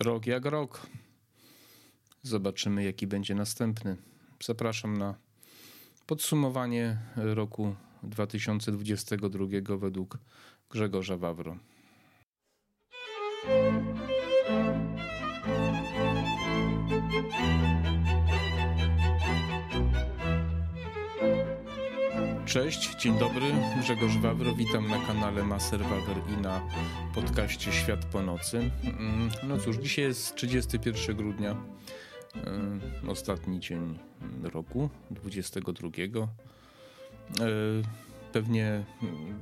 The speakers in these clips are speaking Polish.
Rok jak rok. Zobaczymy, jaki będzie następny. Zapraszam na podsumowanie roku 2022 według Grzegorza Wawro. Cześć, dzień dobry, Grzegorz Wawro, witam na kanale Maser Wawr i na podcaście Świat po nocy. Mm, no cóż, dzisiaj jest 31 grudnia, y, ostatni dzień roku, 22. Y, pewnie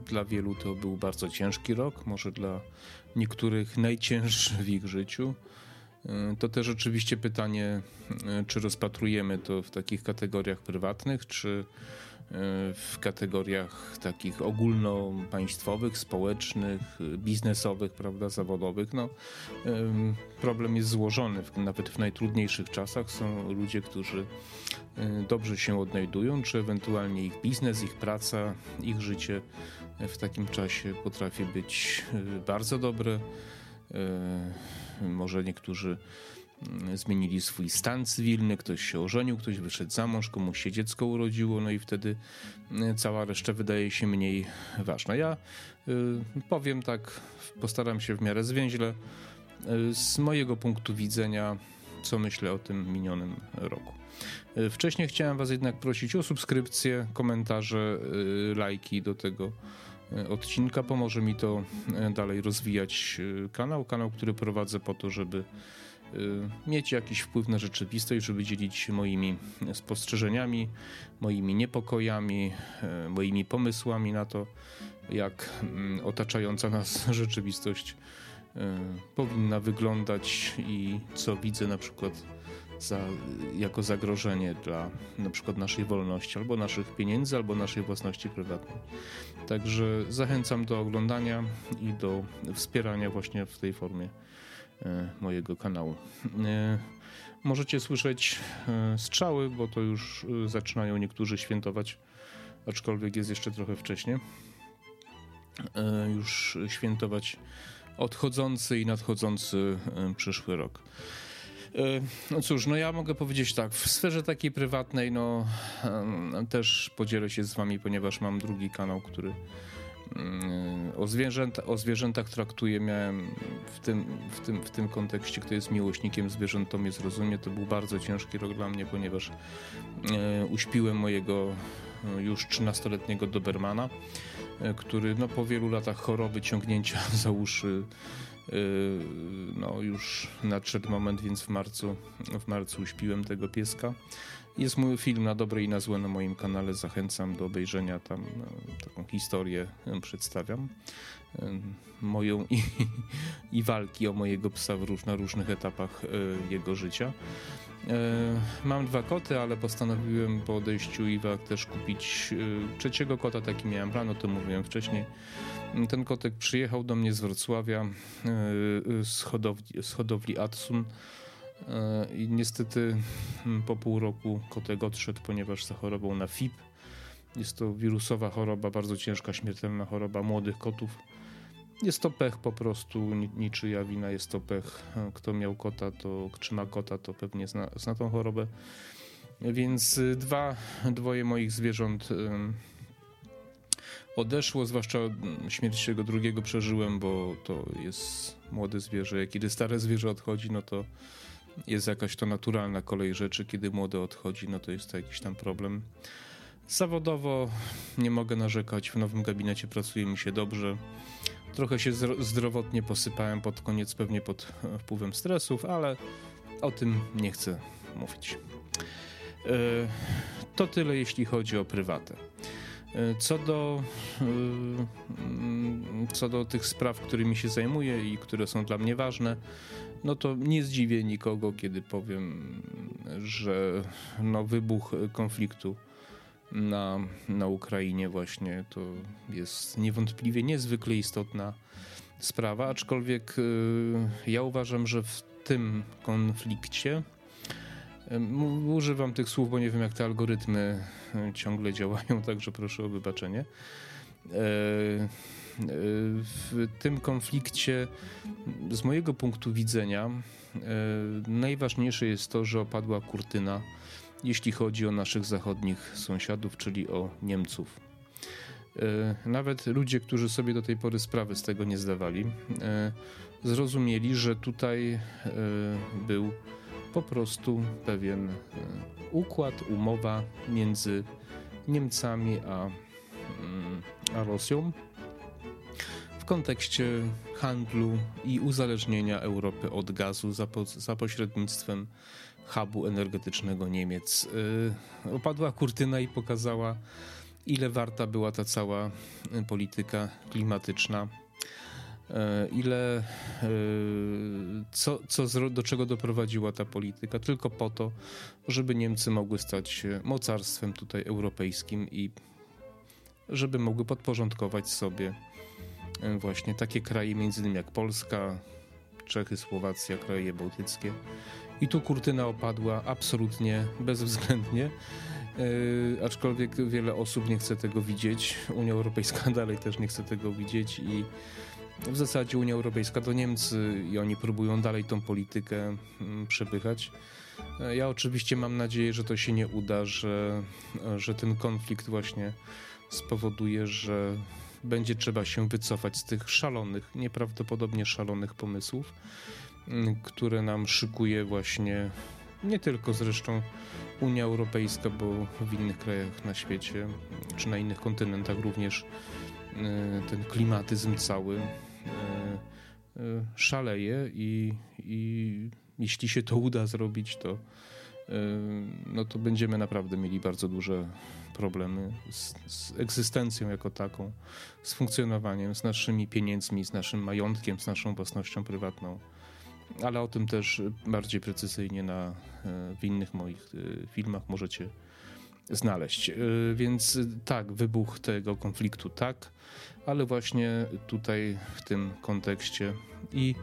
dla wielu to był bardzo ciężki rok, może dla niektórych najcięższy w ich życiu. Y, to też oczywiście pytanie, czy rozpatrujemy to w takich kategoriach prywatnych, czy w kategoriach takich ogólnopaństwowych, społecznych, biznesowych, prawda, zawodowych. No, problem jest złożony, nawet w najtrudniejszych czasach są ludzie, którzy dobrze się odnajdują, czy ewentualnie ich biznes, ich praca, ich życie w takim czasie potrafi być bardzo dobre. Może niektórzy zmienili swój stan cywilny, ktoś się ożenił, ktoś wyszedł za mąż, komuś się dziecko urodziło, no i wtedy mm, cała reszta wydaje się mniej ważna. Ja y, powiem tak, postaram się w miarę zwięźle, y, z mojego punktu widzenia, co myślę o tym minionym roku. Wcześniej chciałem Was jednak prosić o subskrypcję, komentarze, lajki do tego odcinka. Pomoże mi to dalej rozwijać kanał. Kanał, który prowadzę po to, żeby mieć jakiś wpływ na rzeczywistość, żeby dzielić się moimi spostrzeżeniami, moimi niepokojami, y, moimi pomysłami na to, jak mm, otaczająca nas rzeczywistość y, powinna wyglądać i co widzę na przykład za, jako zagrożenie dla na przykład naszej wolności, albo naszych pieniędzy, albo naszej własności prywatnej. Także zachęcam do oglądania i do wspierania właśnie w tej formie mojego kanału. E, możecie słyszeć e, strzały, bo to już zaczynają niektórzy świętować, aczkolwiek jest jeszcze trochę wcześnie. Już świętować odchodzący i nadchodzący przyszły rok. No cóż, no ja mogę powiedzieć tak, w sferze takiej prywatnej, no też podzielę się z wami, ponieważ mam drugi kanał, który o, zwierzęta, o zwierzętach traktuję, miałem w tym, w, tym, w tym kontekście, kto jest miłośnikiem zwierząt, to mnie zrozumie. To był bardzo ciężki rok dla mnie, ponieważ e, uśpiłem mojego e, już 13-letniego Dobermana, e, który no, po wielu latach choroby, ciągnięcia za uszy, no, już nadszedł moment, więc w marcu, w marcu uśpiłem tego pieska. Jest mój film na dobre i na złe na moim kanale. Zachęcam do obejrzenia. Tam no, taką historię przedstawiam. Moją i, i walki o mojego psa w róż, na różnych etapach e, jego życia. E, mam dwa koty, ale postanowiłem po odejściu Iwa też kupić e, trzeciego kota. Taki miałem plan, o tym mówiłem wcześniej. Ten kotek przyjechał do mnie z Wrocławia z hodowli, z hodowli Adsun. I niestety hmm, po pół roku kotek odszedł, ponieważ zachorował na FIP. Jest to wirusowa choroba, bardzo ciężka, śmiertelna choroba młodych kotów. Jest to pech po prostu, niczyja wina, jest to pech. Kto miał kota, to czy ma kota, to pewnie zna, zna tą chorobę. Więc y, dwa, dwoje moich zwierząt odeszło, zwłaszcza mm, śmierć tego drugiego przeżyłem, bo to jest młode zwierzę. Jak kiedy stare zwierzę odchodzi, no to jest jakaś to naturalna kolej rzeczy, kiedy młode odchodzi, no to jest to jakiś tam problem. Zawodowo nie mogę narzekać, w nowym gabinecie pracuje mi się dobrze. Trochę się zdrowotnie posypałem pod koniec, pewnie pod wpływem stresów, ale o tym nie chcę mówić. E, to tyle, jeśli chodzi o prywatę. E, co do, e, co do tych spraw, którymi się zajmuję i które są dla mnie ważne, no to nie zdziwię nikogo, kiedy powiem, że no, wybuch konfliktu na, na Ukrainie właśnie to jest niewątpliwie niezwykle istotna sprawa, aczkolwiek y, ja uważam, że w tym konflikcie używam tych słów, bo nie wiem jak te algorytmy ciągle działają, także proszę o wybaczenie. w tym konflikcie, z mojego punktu widzenia, najważniejsze jest to, że opadła kurtyna, jeśli chodzi o naszych zachodnich sąsiadów, czyli o Niemców. Nawet ludzie, którzy sobie do tej pory sprawy z tego nie zdawali, zrozumieli, że tutaj był po prostu pewien układ, umowa między Niemcami a, mm, a Rosją w kontekście handlu i uzależnienia Europy od gazu za, po, za pośrednictwem hubu energetycznego Niemiec. Yy, opadła kurtyna i pokazała, ile warta była ta cała polityka klimatyczna E, ile, e, co, co, do czego doprowadziła ta polityka, tylko po to, żeby Niemcy mogły stać się mocarstwem tutaj europejskim i żeby mogły podporządkować sobie e, właśnie takie kraje, między innymi jak Polska, Czechy, Słowacja, kraje bałtyckie. I tu kurtyna opadła absolutnie bezwzględnie. Yy, aczkolwiek wiele osób nie chce tego widzieć. Unia Europejska dalej też nie chce tego widzieć i w zasadzie Unia Europejska to Niemcy i oni próbują dalej tą politykę mm, przepychać. Ja oczywiście mam nadzieję, że to się nie uda, że, że ten konflikt właśnie spowoduje, że będzie trzeba się wycofać z tych szalonych, nieprawdopodobnie szalonych pomysłów, mm, które nam szykuje właśnie nie tylko zresztą Unia Europejska, bo w innych krajach na świecie czy na innych kontynentach również y, ten klimatyzm cały E, e, szaleje i, i jeśli się to uda zrobić, to, e, no to będziemy naprawdę mieli bardzo duże problemy z, z, egzystencją jako taką, z funkcjonowaniem, z naszymi pieniędzmi, z naszym majątkiem, z naszą własnością prywatną. Ale o tym też bardziej precyzyjnie na, w innych moich filmach możecie znaleźć. Więc tak, wybuch tego konfliktu tak, ale właśnie tutaj w tym kontekście i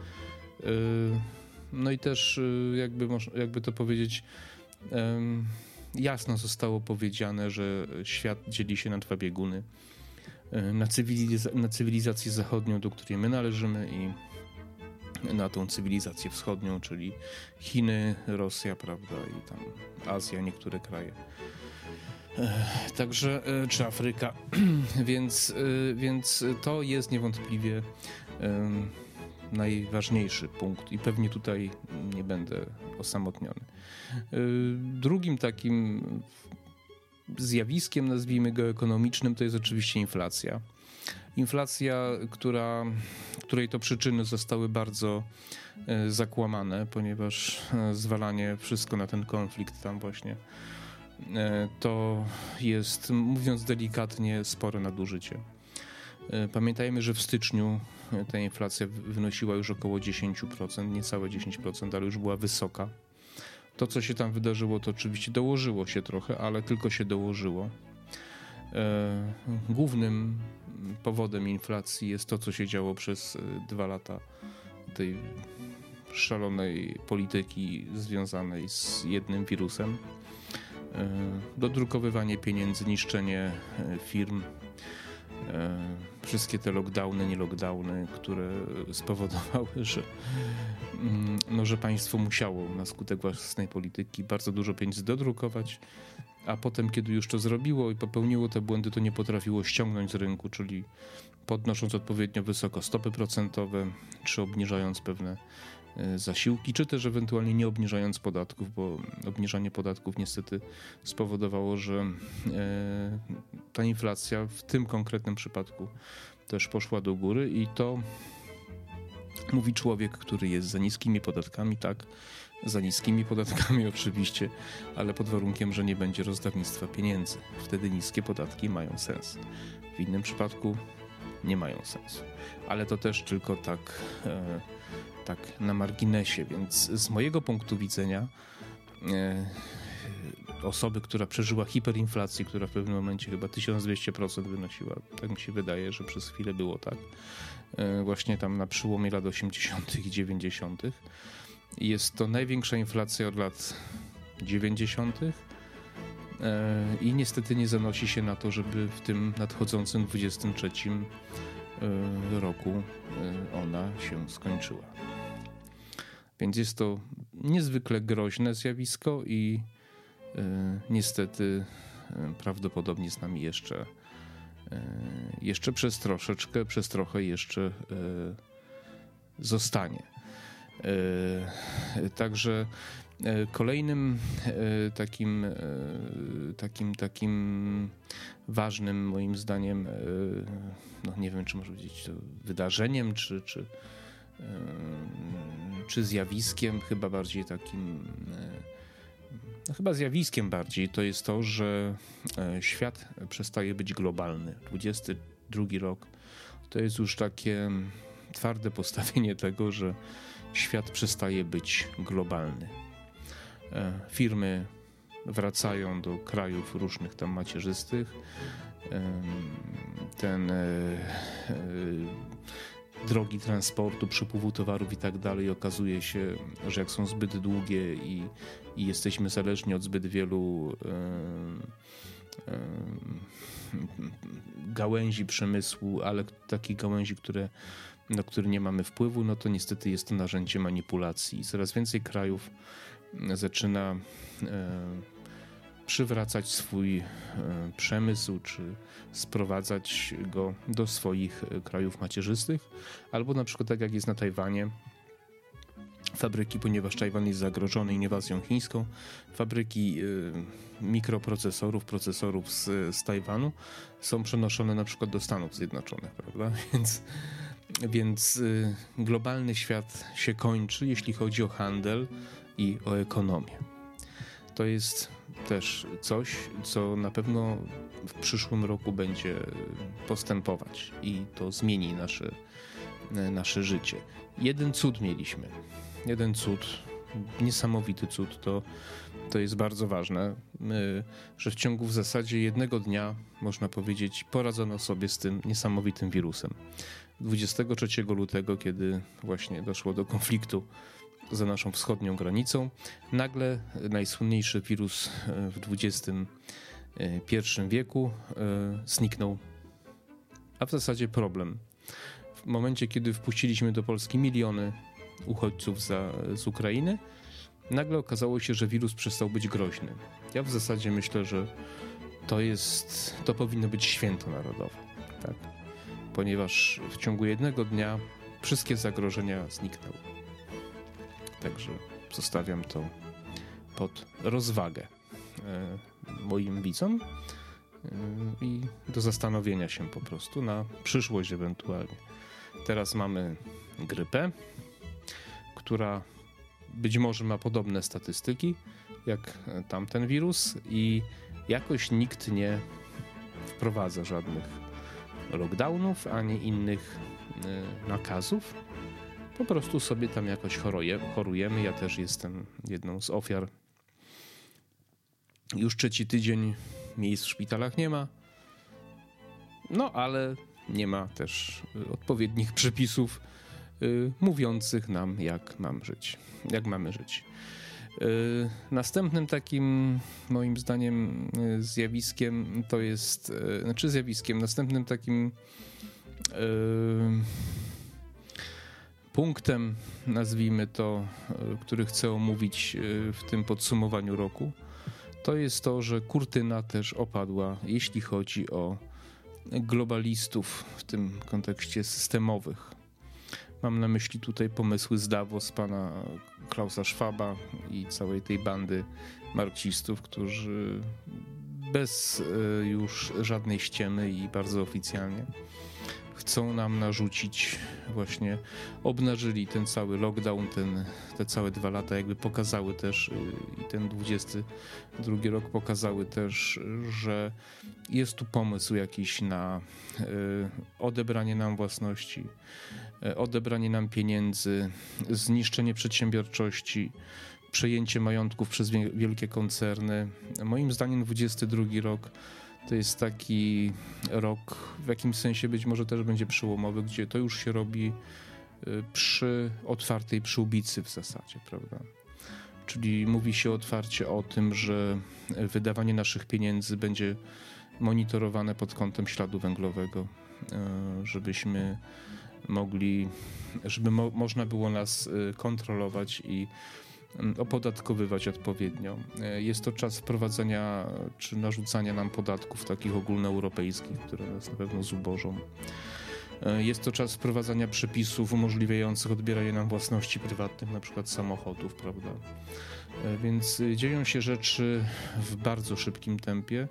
yy, no i też jakby, jakby to powiedzieć jasno zostało powiedziane, że świat dzieli się na dwa bieguny. Na, na cywilizację zachodnią, do której my należymy i na tą cywilizację wschodnią, czyli Chiny, Rosja, prawda, i tam Azja, niektóre kraje. Także, e, czy Afryka, więc, e, więc to jest niewątpliwie najważniejszy punkt i pewnie tutaj nie będę osamotniony. E, drugim takim zjawiskiem, nazwijmy go ekonomicznym, to jest oczywiście inflacja. Inflacja, która, której to przyczyny zostały bardzo zakłamane, ponieważ zwalanie wszystko na ten konflikt tam właśnie to jest, mówiąc delikatnie, spore nadużycie. E, pamiętajmy, że w styczniu e, ta inflacja wynosiła już około 10%, niecałe 10%, ale już była wysoka. To, co się tam wydarzyło, to oczywiście dołożyło się trochę, ale tylko się dołożyło. Głównym powodem inflacji jest to, co się działo przez dwa lata tej szalonej polityki związanej z jednym wirusem. E, dodrukowywanie pieniędzy, niszczenie e, firm, e, wszystkie te lockdowny, nie lockdowny, które spowodowały, że, mm, no, że państwo musiało na skutek własnej polityki bardzo dużo pieniędzy dodrukować, a potem, kiedy już to zrobiło i popełniło te błędy, to nie potrafiło ściągnąć z rynku, czyli podnosząc odpowiednio wysoko stopy procentowe, czy obniżając pewne zasiłki, czy też ewentualnie nie obniżając podatków, bo obniżanie podatków niestety spowodowało, że e, ta inflacja w tym konkretnym przypadku też poszła do góry i to mówi człowiek, który jest za niskimi podatkami, tak, za niskimi podatkami oczywiście, ale pod warunkiem, że nie będzie rozdawnictwa pieniędzy. Wtedy niskie podatki mają sens. W innym przypadku nie mają sensu. Ale to też tylko tak e, tak na marginesie, więc z mojego punktu widzenia e, osoby, która przeżyła hiperinflację, która w pewnym momencie chyba 1200% wynosiła, tak mi się wydaje, że przez chwilę było tak, e, właśnie tam na przyłomie lat 80. i 90. Jest to największa inflacja od lat 90. E, I niestety nie zanosi się na to, żeby w tym nadchodzącym 23 roku ona się skończyła. Więc jest to niezwykle groźne zjawisko i niestety prawdopodobnie z nami jeszcze, jeszcze przez troszeczkę, przez trochę jeszcze zostanie. Także E, kolejnym e, takim, e, takim, takim ważnym moim zdaniem, no nie wiem czy może powiedzieć wydarzeniem, czy, czy, czy zjawiskiem, chyba bardziej takim, no chyba zjawiskiem bardziej, to jest to, że świat przestaje być globalny. 22 rok to jest już takie twarde postawienie tego, że świat przestaje być globalny. E, firmy wracają do krajów różnych tam macierzystych. Ten e, e, drogi transportu, przepływu towarów i tak dalej, okazuje się, że jak są zbyt długie i, i jesteśmy zależni od zbyt wielu gałęzi przemysłu, ale takich gałęzi, które, na które nie mamy wpływu, no to niestety jest to narzędzie manipulacji. Coraz więcej krajów zaczyna e, przywracać swój e, przemysł, czy sprowadzać go do swoich e, krajów macierzystych, albo na przykład tak jak jest na Tajwanie, fabryki, ponieważ Tajwan jest zagrożony inwazją chińską, fabryki mikroprocesorów, procesorów z, z Tajwanu są przenoszone na przykład do Stanów Zjednoczonych, prawda? Więc, więc globalny świat się kończy, jeśli chodzi o handel, i o ekonomię. To jest też coś, co na pewno w przyszłym roku będzie postępować i to zmieni nasze, nasze życie. Jeden cud mieliśmy. Jeden cud, niesamowity cud, to, to jest bardzo ważne, że w ciągu w zasadzie jednego dnia, można powiedzieć, poradzono sobie z tym niesamowitym wirusem. 23 lutego, kiedy właśnie doszło do konfliktu za naszą wschodnią granicą. Nagle najsłynniejszy wirus e, w XXI wieku e, zniknął. A w zasadzie problem. W momencie, kiedy wpuściliśmy do Polski miliony uchodźców za, z Ukrainy, nagle okazało się, że wirus przestał być groźny. Ja w zasadzie myślę, że to jest, to powinno być święto narodowe, tak? Ponieważ w ciągu jednego dnia wszystkie zagrożenia zniknęły. Także zostawiam to pod rozwagę e, moim widzom e, i do zastanowienia się po prostu na przyszłość ewentualnie. Teraz mamy grypę, która być może ma podobne statystyki jak tamten wirus i jakoś nikt nie wprowadza żadnych lockdownów ani innych e, nakazów po prostu sobie tam jakoś choruje, chorujemy. Ja też jestem jedną z ofiar. Już trzeci tydzień miejsc w szpitalach nie ma. No ale nie ma też y, odpowiednich przepisów y, mówiących nam, jak mam żyć, jak mamy żyć. Y, następnym takim, moim zdaniem, y, zjawiskiem to jest, znaczy zjawiskiem, następnym takim punktem, nazwijmy to, e, który chcę omówić e, w tym podsumowaniu roku, to jest to, że kurtyna też opadła, jeśli chodzi o globalistów w tym kontekście systemowych. Mam na myśli tutaj pomysły z Davos pana Klausa Schwaba i całej tej bandy marksistów, którzy bez e, już żadnej ściemy i bardzo oficjalnie chcą nam narzucić, właśnie obnażyli ten cały lockdown, ten, te całe dwa lata, jakby pokazały też y, i ten 22 rok pokazały też, że jest tu pomysł jakiś na y, odebranie nam własności, y, odebranie nam pieniędzy, zniszczenie przedsiębiorczości, przejęcie majątków przez wielkie koncerny. Moim zdaniem 22 rok to jest taki rok, w jakimś sensie być może też będzie przełomowy, gdzie to już się robi y, przy otwartej przyłbicy w zasadzie, prawda? Czyli mówi się otwarcie o tym, że wydawanie naszych pieniędzy będzie monitorowane pod kątem śladu węglowego. żebyśmy mogli, żeby mo można było nas kontrolować i opodatkowywać odpowiednio. Jest to czas wprowadzenia czy narzucania nam podatków takich ogólnoeuropejskich, które nas na pewno zubożą. E, jest to czas wprowadzania przepisów umożliwiających odbieranie nam własności prywatnych, na przykład samochodów, prawda? E, więc dzieją się rzeczy w bardzo szybkim tempie,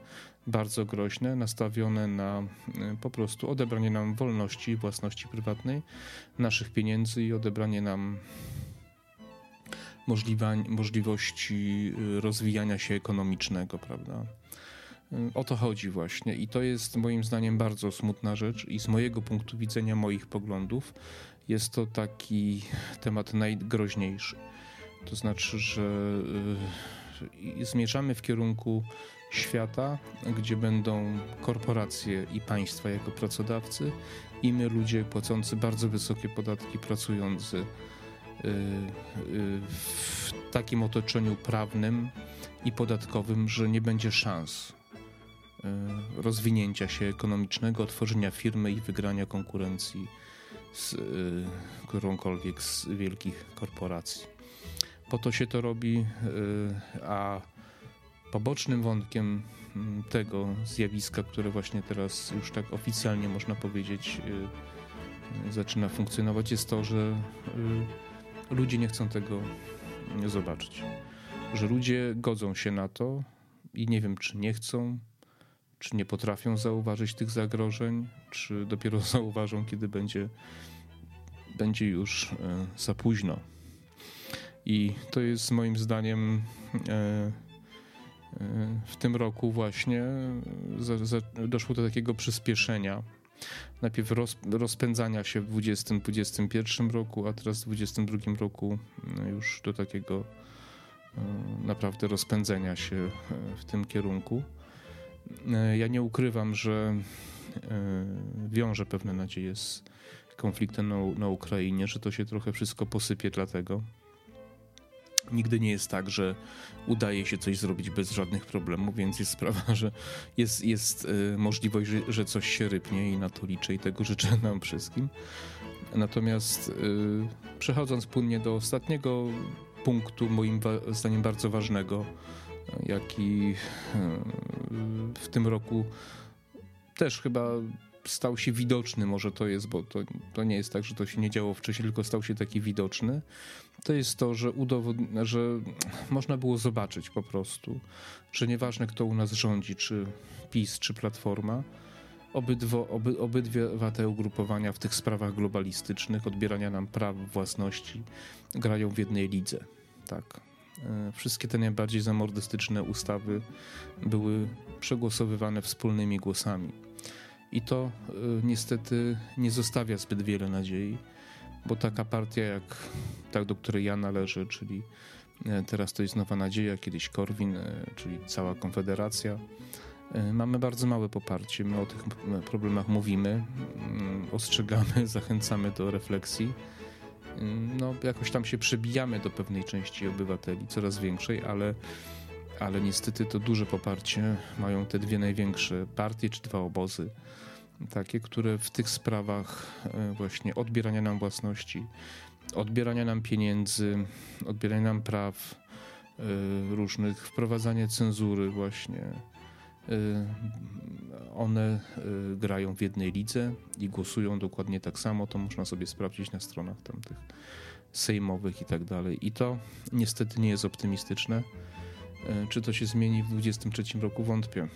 bardzo groźne, nastawione na e, po prostu odebranie nam wolności, własności prywatnej, naszych pieniędzy i odebranie nam możliwości rozwijania się ekonomicznego, prawda? O to chodzi właśnie i to jest moim zdaniem bardzo smutna rzecz i z mojego punktu widzenia, moich poglądów, jest to taki temat najgroźniejszy. To znaczy, że y, zmierzamy w kierunku świata, gdzie będą korporacje i państwa jako pracodawcy i my ludzie płacący bardzo wysokie podatki, pracujący y, y, w takim otoczeniu prawnym i podatkowym, że nie będzie szans E, rozwinięcia się ekonomicznego, tworzenia firmy i wygrania konkurencji z e, którąkolwiek z wielkich korporacji. Po to się to robi, e, a pobocznym wątkiem tego zjawiska, które właśnie teraz już tak oficjalnie można powiedzieć zaczyna funkcjonować, jest to, że ludzie nie chcą tego zobaczyć. Że ludzie godzą się na to i nie wiem, czy nie chcą, czy nie potrafią zauważyć tych zagrożeń, czy dopiero zauważą, kiedy będzie, będzie już e, za późno. I to jest moim zdaniem e, e, w tym roku właśnie doszło do takiego przyspieszenia. Najpierw roz, rozpędzania się w 2021 roku, a teraz w 2022 roku już do takiego naprawdę rozpędzenia się w tym kierunku. E, ja nie ukrywam, że e, wiąże pewne nadzieje z konfliktem na, na Ukrainie, że to się trochę wszystko posypie dlatego. Nigdy nie jest tak, że udaje się coś zrobić bez żadnych problemów, więc jest sprawa, że jest, jest e, możliwość, że, że coś się rypnie i na to liczę i tego życzę nam wszystkim. Natomiast przechodząc płynnie do ostatniego punktu, moim zdaniem bardzo ważnego, jaki e, w tym roku też chyba stał się widoczny, może to jest, bo to, to nie jest tak, że to się nie działo wcześniej, tylko stał się taki widoczny, to jest to, że, udowod- że można było zobaczyć po prostu, że nieważne kto u nas rządzi, czy PiS, czy Platforma, obydwo, oby, obydwa te ugrupowania w tych sprawach globalistycznych, odbierania nam praw własności, grają w jednej lidze. Tak. E, wszystkie te najbardziej zamordystyczne ustawy były przegłosowywane wspólnymi głosami. I to e, niestety nie zostawia zbyt wiele nadziei, bo taka partia jak ta, do której ja należę, czyli e, teraz to jest Nowa Nadzieja, kiedyś Korwin, czyli cała Konfederacja, mamy bardzo małe poparcie. My o tych problemach mówimy, mm, ostrzegamy, zachęcamy do refleksji no, jakoś tam się przebijamy do pewnej części obywateli, coraz większej, ale, ale niestety to duże poparcie mają te dwie największe partie czy dwa obozy, takie, które w tych sprawach e, właśnie odbierania nam własności, odbierania nam pieniędzy, odbierania nam praw e, różnych, wprowadzanie cenzury właśnie, Y, one grają w jednej lidze i głosują dokładnie tak samo. To można sobie sprawdzić na stronach tamtych sejmowych i tak dalej. I to niestety nie jest optymistyczne. Czy to się zmieni w 2023 roku? Wątpię.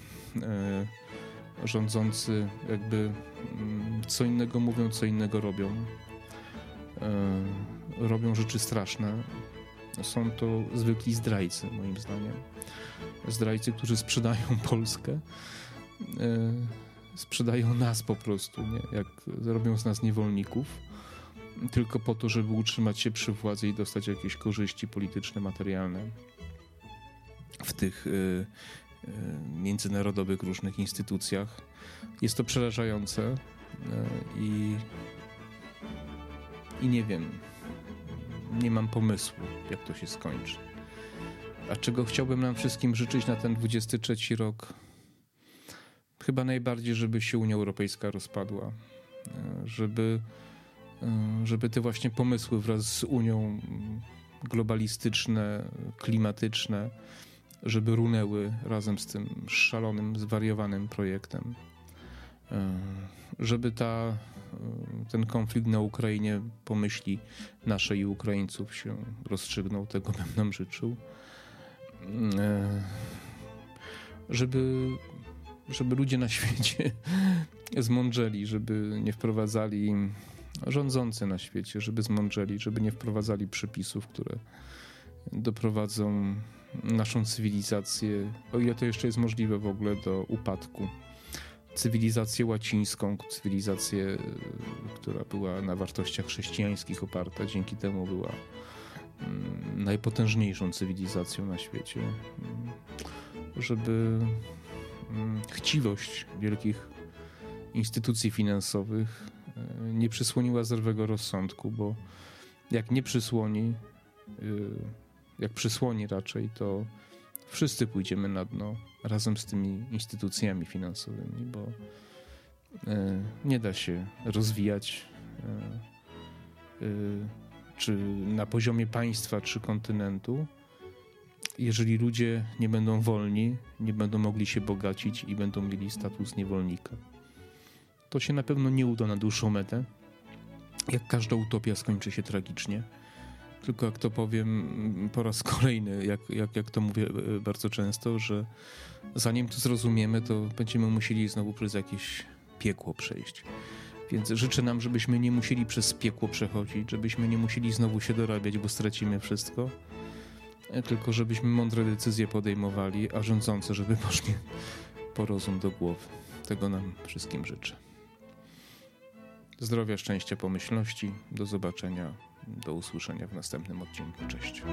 Rządzący jakby mm, co innego mówią, co innego robią. Robią rzeczy straszne. Są to zwykli zdrajcy, moim zdaniem zdrajcy, którzy sprzedają Polskę, e, sprzedają nas po prostu, nie? jak robią z nas niewolników, tylko po to, żeby utrzymać się przy władzy i dostać jakieś korzyści polityczne, materialne w tych e, e, międzynarodowych różnych instytucjach. Jest to przerażające i, i nie wiem, nie mam pomysłu, jak to się skończy. A czego chciałbym nam wszystkim życzyć na ten 23 rok? chyba najbardziej, żeby się Unia Europejska rozpadła, żeby, żeby te właśnie pomysły wraz z Unią globalistyczne, klimatyczne, żeby runęły razem z tym szalonym, zwariowanym projektem. Żeby ta, ten konflikt na Ukrainie po myśli naszej i Ukraińców się rozstrzygnął, tego bym nam życzył. Żeby, żeby ludzie na świecie zmądrzeli, żeby nie wprowadzali rządzący na świecie, żeby zmądrzeli, żeby nie wprowadzali przepisów, które doprowadzą naszą cywilizację, o ile to jeszcze jest możliwe w ogóle, do upadku. Cywilizację łacińską, cywilizację, która była na wartościach chrześcijańskich oparta, dzięki temu była mm, najpotężniejszą cywilizacją na świecie. Mm, żeby mm, chciwość wielkich instytucji finansowych e, nie przysłoniła zerwego rozsądku, bo jak nie przysłoni, y, jak przysłoni raczej, to wszyscy pójdziemy na dno razem z tymi instytucjami finansowymi, bo e, nie da się rozwijać e, czy na poziomie państwa, czy kontynentu, jeżeli ludzie nie będą wolni, nie będą mogli się bogacić i będą mieli status niewolnika. To się na pewno nie uda na dłuższą metę. Jak każda utopia skończy się tragicznie. Tylko jak to powiem po raz kolejny, jak, jak, jak to mówię e, bardzo często, że zanim to zrozumiemy, to będziemy musieli znowu przez jakieś piekło przejść. Więc życzę nam, żebyśmy nie musieli przez piekło przechodzić, żebyśmy nie musieli znowu się dorabiać, bo stracimy wszystko E, tylko żebyśmy mądre decyzje podejmowali, a rządzący, żeby poszli po rozum do głowy. Tego nam wszystkim życzę. Zdrowia, szczęścia, pomyślności. Do zobaczenia, do usłyszenia w następnym odcinku. Cześć.